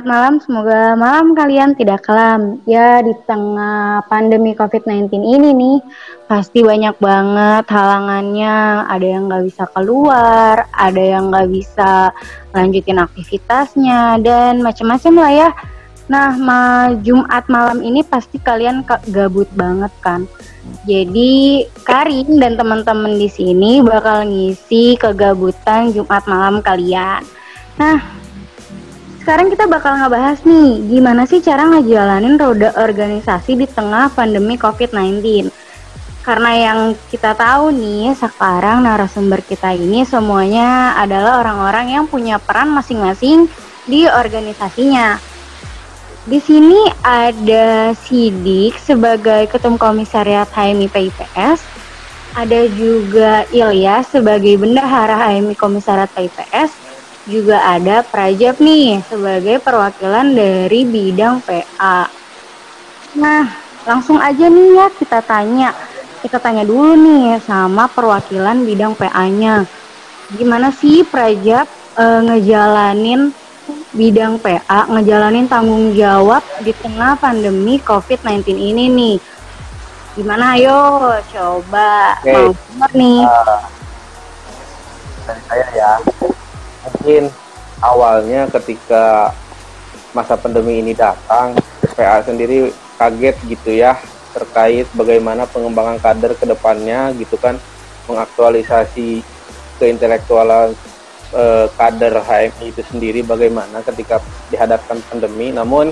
Jumat malam. Semoga malam kalian tidak kelam. Ya, di tengah pandemi COVID-19 ini nih, pasti banyak banget halangannya. Ada yang nggak bisa keluar, ada yang nggak bisa lanjutin aktivitasnya, dan macam-macam lah ya. Nah, ma Jumat malam ini pasti kalian gabut banget kan. Jadi Karin dan teman-teman di sini bakal ngisi kegabutan Jumat malam kalian. Nah, sekarang kita bakal ngebahas nih, gimana sih cara ngejalanin roda organisasi di tengah pandemi COVID-19. Karena yang kita tahu nih, sekarang narasumber kita ini semuanya adalah orang-orang yang punya peran masing-masing di organisasinya. Di sini ada Sidik sebagai Ketum Komisariat HMI PIPS, ada juga Ilyas sebagai Bendahara HMI Komisariat PIPS, juga ada Prajab nih sebagai perwakilan dari bidang PA. Nah, langsung aja nih ya kita tanya. Kita tanya dulu nih sama perwakilan bidang PA-nya. Gimana sih Prajab e, ngejalanin bidang PA, ngejalanin tanggung jawab di tengah pandemi COVID-19 ini nih? Gimana ayo coba okay. mau nih. Uh, dari saya ya mungkin awalnya ketika masa pandemi ini datang, PA sendiri kaget gitu ya terkait bagaimana pengembangan kader ke depannya gitu kan mengaktualisasi keintelektualan eh, kader HMI itu sendiri bagaimana ketika dihadapkan pandemi. Namun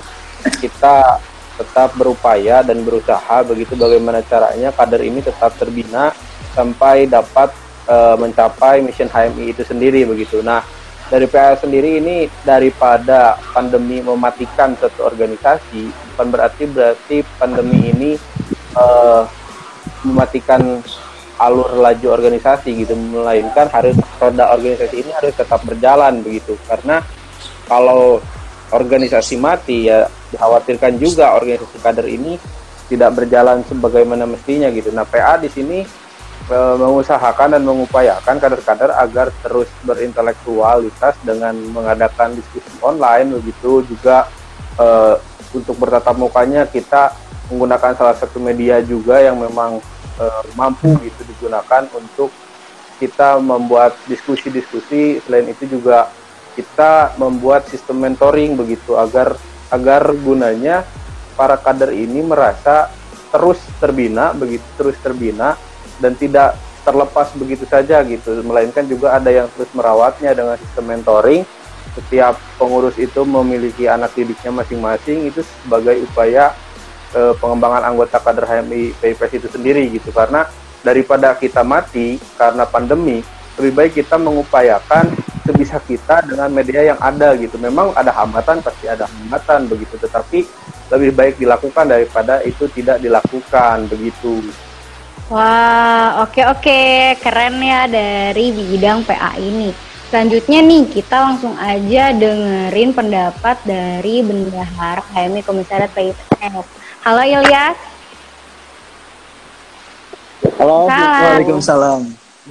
kita tetap berupaya dan berusaha begitu bagaimana caranya kader ini tetap terbina sampai dapat eh, mencapai mission HMI itu sendiri begitu. Nah dari PA sendiri ini daripada pandemi mematikan satu organisasi bukan berarti berarti pandemi ini uh, mematikan alur laju organisasi gitu melainkan harus roda organisasi ini harus tetap berjalan begitu karena kalau organisasi mati ya dikhawatirkan juga organisasi kader ini tidak berjalan sebagaimana mestinya gitu. Nah PA di sini Eh, mengusahakan dan mengupayakan kader-kader agar terus berintelektualitas dengan mengadakan diskusi online begitu juga uh, untuk bertatap mukanya kita menggunakan salah satu media juga yang memang uh, mampu gitu digunakan untuk kita membuat diskusi-diskusi. Selain itu juga kita membuat sistem mentoring begitu agar agar gunanya para kader ini merasa terus terbina begitu terus terbina dan tidak terlepas begitu saja gitu. Melainkan juga ada yang terus merawatnya dengan sistem mentoring. Setiap pengurus itu memiliki anak didiknya masing-masing. Itu sebagai upaya e, pengembangan anggota kader HMI PIPS itu sendiri gitu. Karena daripada kita mati karena pandemi lebih baik kita mengupayakan sebisa kita dengan media yang ada gitu. Memang ada hambatan pasti ada hambatan begitu. Tetapi lebih baik dilakukan daripada itu tidak dilakukan begitu Wah, oke oke, keren ya dari bidang PA ini. Selanjutnya nih, kita langsung aja dengerin pendapat dari Bendahara HMI Komisariat PIPS. Halo Ilyas. Halo, Salam. Waalaikumsalam.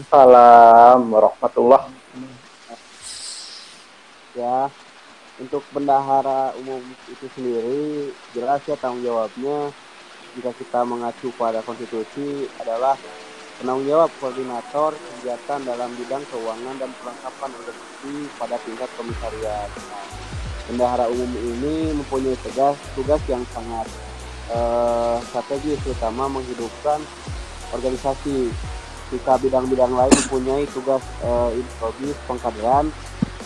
Salam warahmatullah. Ya, untuk bendahara umum itu sendiri jelas ya tanggung jawabnya jika kita mengacu pada konstitusi adalah penanggung jawab koordinator kegiatan dalam bidang keuangan dan perlengkapan organisasi pada tingkat komisariat. Bendahara umum ini mempunyai tugas tugas yang sangat uh, strategis, terutama menghidupkan organisasi. Jika bidang-bidang lain mempunyai tugas uh, introgis pengkaderan,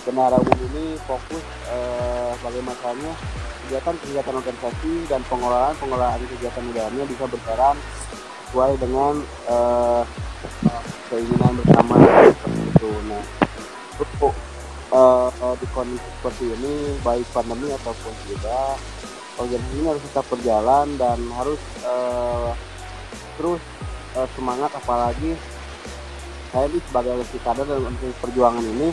bendahara umum ini fokus uh, bagaimananya kegiatan-kegiatan organisasi dan pengelolaan-pengelolaan kegiatan di dalamnya bisa berjalan sesuai dengan uh, keinginan bersama seperti itu. Nah, untuk uh, di kondisi seperti ini, baik pandemi ataupun tidak, organisasi ini harus tetap berjalan dan harus uh, terus uh, semangat apalagi saya ini sebagai kader dan organisasi perjuangan ini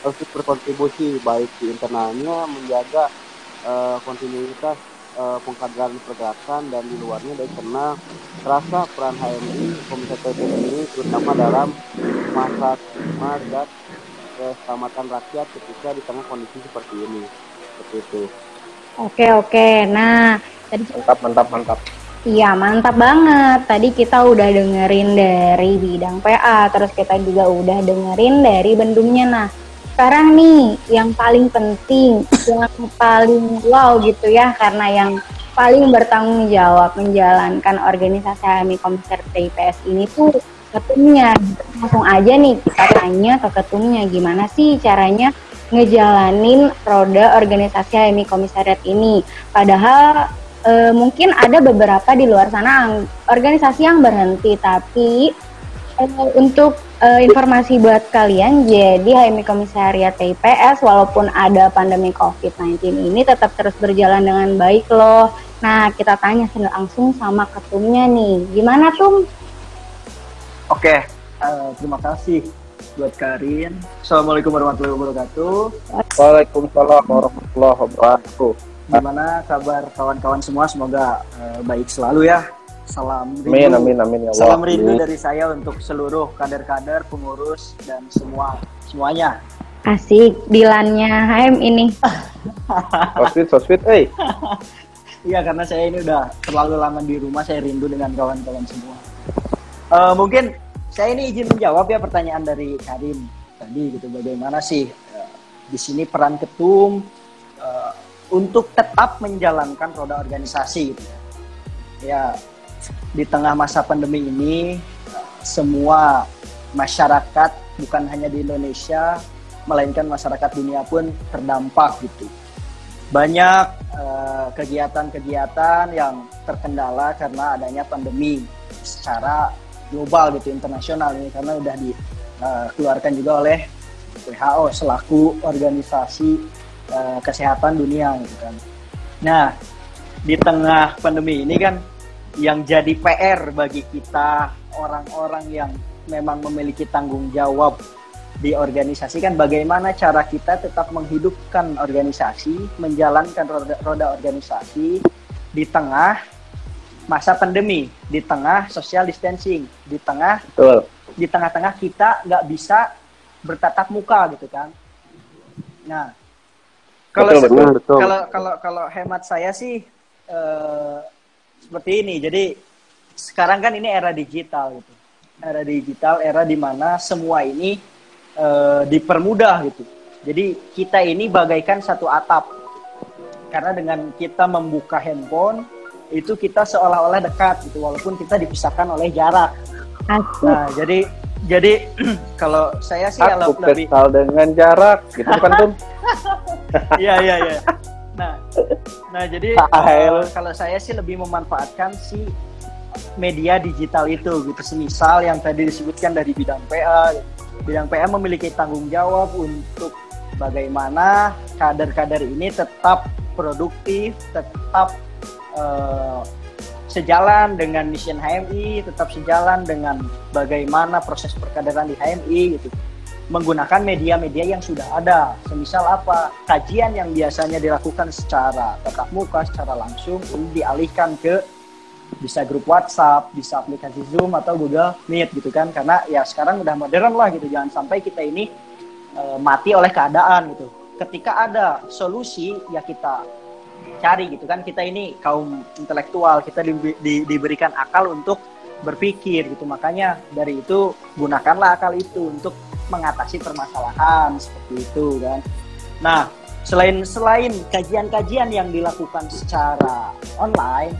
harus berkontribusi baik di internalnya menjaga uh, kontinuitas uh, pengkaderan pergerakan dan di luarnya dari karena terasa peran HMI Komisi PP ini terutama dalam masa dan keselamatan rakyat ketika di tengah kondisi seperti ini. seperti itu oke oke nah tadi mantap mantap mantap Iya mantap banget. Tadi kita udah dengerin dari bidang PA, terus kita juga udah dengerin dari bendumnya. Nah, sekarang nih yang paling penting, yang paling wow gitu ya, karena yang paling bertanggung jawab menjalankan organisasi HMI Komisar TIPS ini tuh ketumnya. Langsung aja nih kita tanya ke ketumnya gimana sih caranya ngejalanin roda organisasi HMI Komisariat ini. Padahal e, mungkin ada beberapa di luar sana organisasi yang berhenti tapi e, untuk e, informasi buat kalian jadi HMI Komisariat TIPS walaupun ada pandemi COVID-19 ini tetap terus berjalan dengan baik loh. Nah kita tanya langsung sama ketumnya nih. Gimana tuh Oke uh, terima kasih buat Karin Assalamualaikum warahmatullahi wabarakatuh. Waalaikumsalam warahmatullahi wabarakatuh. Gimana kabar kawan-kawan semua? Semoga uh, baik selalu ya. Salam rindu. Amin, amin, amin. Ya Salam rindu dari saya untuk seluruh kader-kader, pengurus dan semua semuanya. Asik, Dilannya HM ini. so sweet, so sweet, eh. Iya, karena saya ini udah terlalu lama di rumah, saya rindu dengan kawan-kawan semua. Uh, mungkin saya ini izin menjawab ya pertanyaan dari Karim tadi gitu. Bagaimana sih uh, di sini peran ketum uh, untuk tetap menjalankan roda organisasi gitu ya. ya di tengah masa pandemi ini semua masyarakat bukan hanya di Indonesia melainkan masyarakat dunia pun terdampak gitu banyak eh, kegiatan-kegiatan uh, yang terkendala karena adanya pandemi secara global gitu internasional ini karena udah dikeluarkan uh, juga oleh WHO selaku organisasi uh, kesehatan dunia gitu kan. Nah, di tengah pandemi ini kan yang jadi PR bagi kita orang-orang yang memang memiliki tanggung jawab di organisasi kan bagaimana cara kita tetap menghidupkan organisasi, menjalankan roda, roda organisasi di tengah masa pandemi, di tengah social distancing, di tengah Betul. di tengah-tengah kita nggak bisa bertatap muka gitu kan. Nah, kalau betul, betul, betul. kalau kalau kalau hemat saya sih uh, seperti ini. Jadi sekarang kan ini era digital gitu. Era digital, era di mana semua ini uh, dipermudah gitu. Jadi kita ini bagaikan satu atap. Karena dengan kita membuka handphone itu kita seolah-olah dekat gitu walaupun kita dipisahkan oleh jarak. Nah, jadi jadi kalau saya sih Aku lebih dengan jarak gitu kan tuh. Iya iya iya. Nah, nah jadi uh, kalau saya sih lebih memanfaatkan si media digital itu gitu. Semisal yang tadi disebutkan dari bidang PA, bidang PA memiliki tanggung jawab untuk bagaimana kader-kader ini tetap produktif, tetap uh, sejalan dengan mission HMI, tetap sejalan dengan bagaimana proses perkaderan di HMI gitu menggunakan media-media yang sudah ada. Semisal apa? Kajian yang biasanya dilakukan secara tatap muka, secara langsung, dialihkan ke bisa grup WhatsApp, bisa aplikasi Zoom atau Google Meet gitu kan. Karena ya sekarang udah modern lah gitu. Jangan sampai kita ini e, mati oleh keadaan gitu. Ketika ada solusi ya kita cari gitu kan. Kita ini kaum intelektual, kita di, di, diberikan akal untuk berpikir gitu. Makanya dari itu gunakanlah akal itu untuk mengatasi permasalahan seperti itu kan. Nah, selain selain kajian-kajian yang dilakukan secara online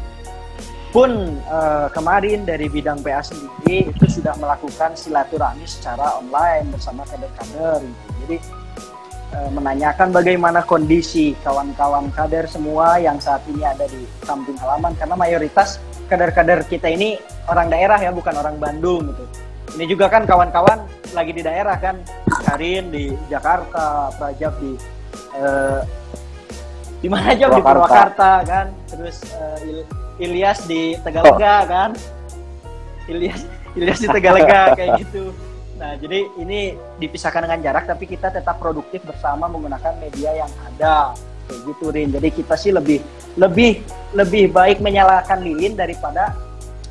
pun eh, kemarin dari bidang PA sendiri itu sudah melakukan silaturahmi secara online bersama kader-kader gitu. Jadi eh, menanyakan bagaimana kondisi kawan-kawan kader semua yang saat ini ada di kampung halaman karena mayoritas kader-kader kita ini orang daerah ya bukan orang Bandung gitu. Ini juga kan kawan-kawan lagi di daerah kan Karin di Jakarta Prajab di uh, di mana aja di Purwakarta. Kan. Terus uh, Il Ilyas di Tegalega oh. kan. Ilyas Ilyas di Tegalega kayak gitu. Nah jadi ini dipisahkan dengan jarak tapi kita tetap produktif bersama menggunakan media yang ada. Kayak gitu Rin. Jadi kita sih lebih lebih lebih baik menyalakan lilin daripada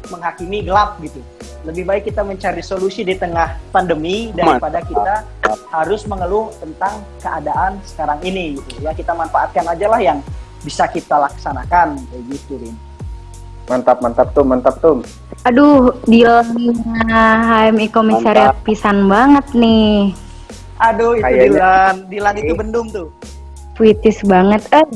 menghakimi gelap gitu Lebih baik kita mencari solusi di tengah pandemi daripada kita harus mengeluh tentang keadaan sekarang ini gitu ya. Kita manfaatkan aja lah yang bisa kita laksanakan kayak gitu, Rin. Mantap, mantap tuh, mantap tuh. Aduh, dealnya HMI Komisariat pisan banget nih. Aduh, itu Kayaknya- Dilan. Dilan itu bendung tuh. Puitis banget. Eh,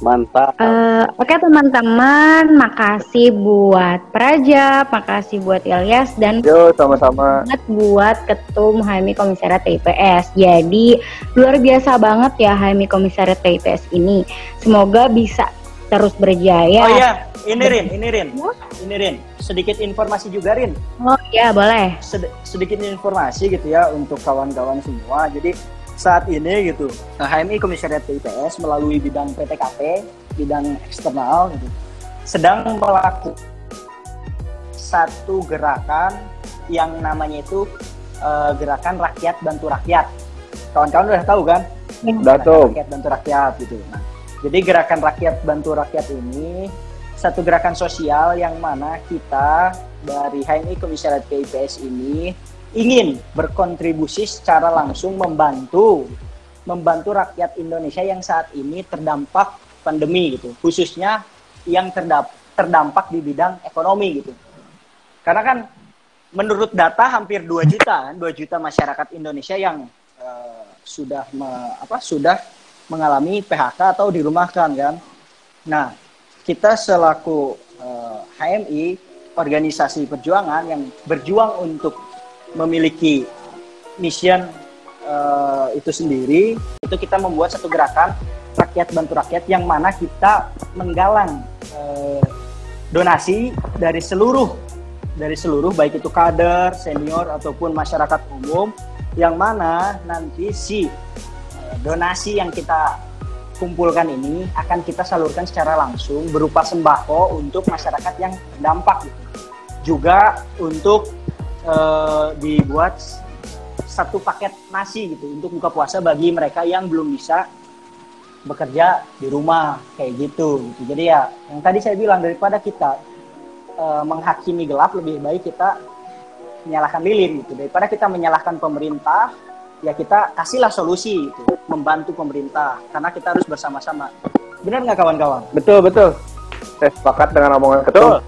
Mantap. Eh, Oke teman-teman, makasih buat Praja, makasih buat Ilyas dan Yo, sama-sama. banget buat Ketum HMI Komisariat TIPS. Jadi luar biasa banget ya HMI Komisariat TIPS ini. Semoga bisa terus berjaya. Oh iya, ini Rin, ini Rin. Ini Rin, sedikit informasi juga Rin. Oh iya boleh. Sed- sedikit informasi gitu ya untuk kawan-kawan semua. Jadi saat ini gitu, HMI Komisariat TIPS melalui bidang PTKP, bidang eksternal gitu, sedang melakukan satu gerakan yang namanya itu eh, gerakan rakyat bantu rakyat. Kawan-kawan udah tahu kan? Udah Gerakan tuh. Rakyat bantu rakyat gitu. Nah, jadi gerakan rakyat bantu rakyat ini satu gerakan sosial yang mana kita dari HMI Komisariat KIPS ini ingin berkontribusi secara langsung membantu membantu rakyat Indonesia yang saat ini terdampak pandemi gitu, khususnya yang terdap- terdampak di bidang ekonomi gitu. Karena kan menurut data hampir 2 juta kan, 2 juta masyarakat Indonesia yang eh, sudah me- apa sudah mengalami PHK atau dirumahkan kan. Nah, kita selaku eh, HMI organisasi perjuangan yang berjuang untuk memiliki mission eh, itu sendiri, itu kita membuat satu gerakan rakyat bantu rakyat yang mana kita menggalang eh, donasi dari seluruh dari seluruh baik itu kader, senior ataupun masyarakat umum yang mana nanti si eh, donasi yang kita kumpulkan ini akan kita salurkan secara langsung berupa sembako untuk masyarakat yang terdampak gitu. Juga untuk eh, dibuat satu paket nasi gitu untuk buka puasa bagi mereka yang belum bisa bekerja di rumah kayak gitu, gitu. Jadi ya yang tadi saya bilang daripada kita eh, menghakimi gelap lebih baik kita menyalahkan lilin gitu daripada kita menyalahkan pemerintah ya kita kasihlah solusi gitu membantu pemerintah karena kita harus bersama-sama benar nggak kawan-kawan Betul, betul. Saya sepakat dengan omongan ketum.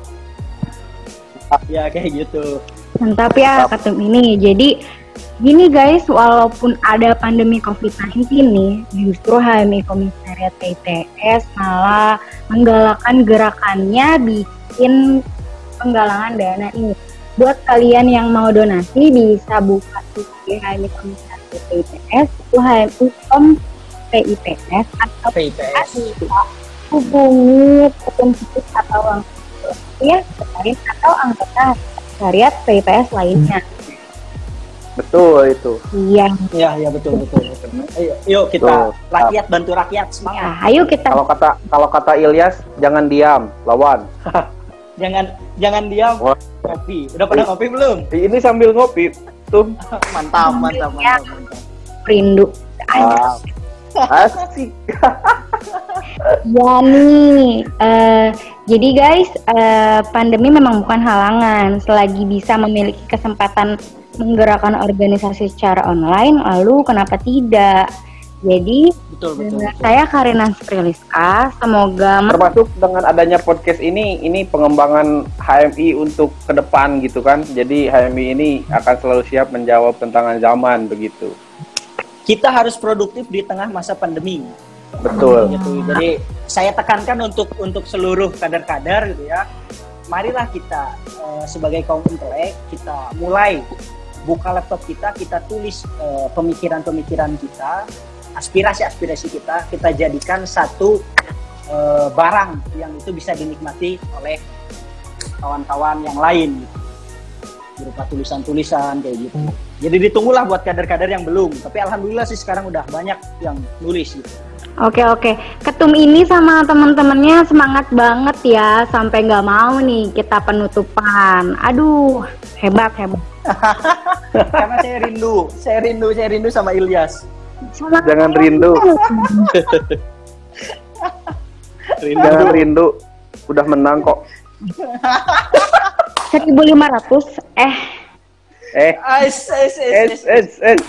ya kayak gitu Mantap ya Mantap. ini. Jadi gini guys, walaupun ada pandemi COVID-19 nih, justru HMI Komisariat TIPS malah menggalakkan gerakannya bikin penggalangan dana ini. Buat kalian yang mau donasi bisa buka di HMI Komisariat itu HMI Kom TIPS atau bisa hubungi ketum atau anggota ya atau anggota sekretariat PIPS lainnya. Betul itu. Iya. ya ya betul betul, betul. ayo yuk kita Betul. rakyat bantu rakyat Ya, semangat ayo kita Kalau kata kalau kata Ilyas, jangan diam, lawan. jangan jangan diam Wah. kopi udah pernah kopi belum Ini sambil ngopi, tuh. mantap mantap mantap, mantap. rindu. Ah, asik. Ya nih, eh, jadi guys, eh, pandemi memang bukan halangan. Selagi bisa memiliki kesempatan menggerakkan organisasi secara online, lalu kenapa tidak? Jadi, betul betul, betul. saya Karina Spriliska, semoga Termasuk dengan adanya podcast ini, ini pengembangan HMI untuk ke depan gitu kan. Jadi HMI ini akan selalu siap menjawab tantangan zaman begitu. Kita harus produktif di tengah masa pandemi Betul. gitu. Jadi saya tekankan untuk untuk seluruh kader-kader gitu ya. Marilah kita eh, sebagai kaum intelek kita mulai buka laptop kita, kita tulis eh, pemikiran-pemikiran kita, aspirasi-aspirasi kita, kita jadikan satu eh, barang yang itu bisa dinikmati oleh kawan-kawan yang lain gitu. berupa tulisan-tulisan kayak gitu. Jadi ditunggulah buat kader-kader yang belum. Tapi alhamdulillah sih sekarang udah banyak yang nulis gitu. Oke oke, ketum ini sama teman-temannya semangat banget ya, sampai nggak mau nih kita penutupan. Aduh, hebat hebat. Karena saya rindu, saya rindu, saya rindu sama Ilyas. Semangat Jangan rindu, jangan rindu. Udah menang kok. 1500 eh Eh, Es, es, es, es, es. es.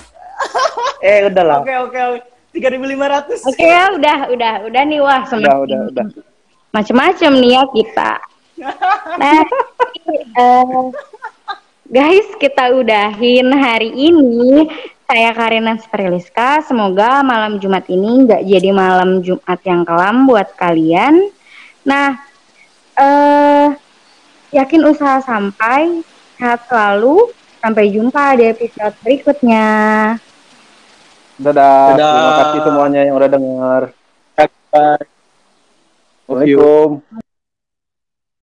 Eh, udah lah. Oke, oke, oke. 3.500. oke ya udah udah udah nih wah Udah, semakin udah, udah. macem-macem nih ya kita nah eh, guys kita udahin hari ini saya Karina Spriliska semoga malam Jumat ini nggak jadi malam Jumat yang kelam buat kalian nah eh yakin usaha sampai sehat selalu sampai jumpa di episode berikutnya Dadah. Dadah. Terima kasih semuanya yang udah dengar. Bye. Assalamualaikum.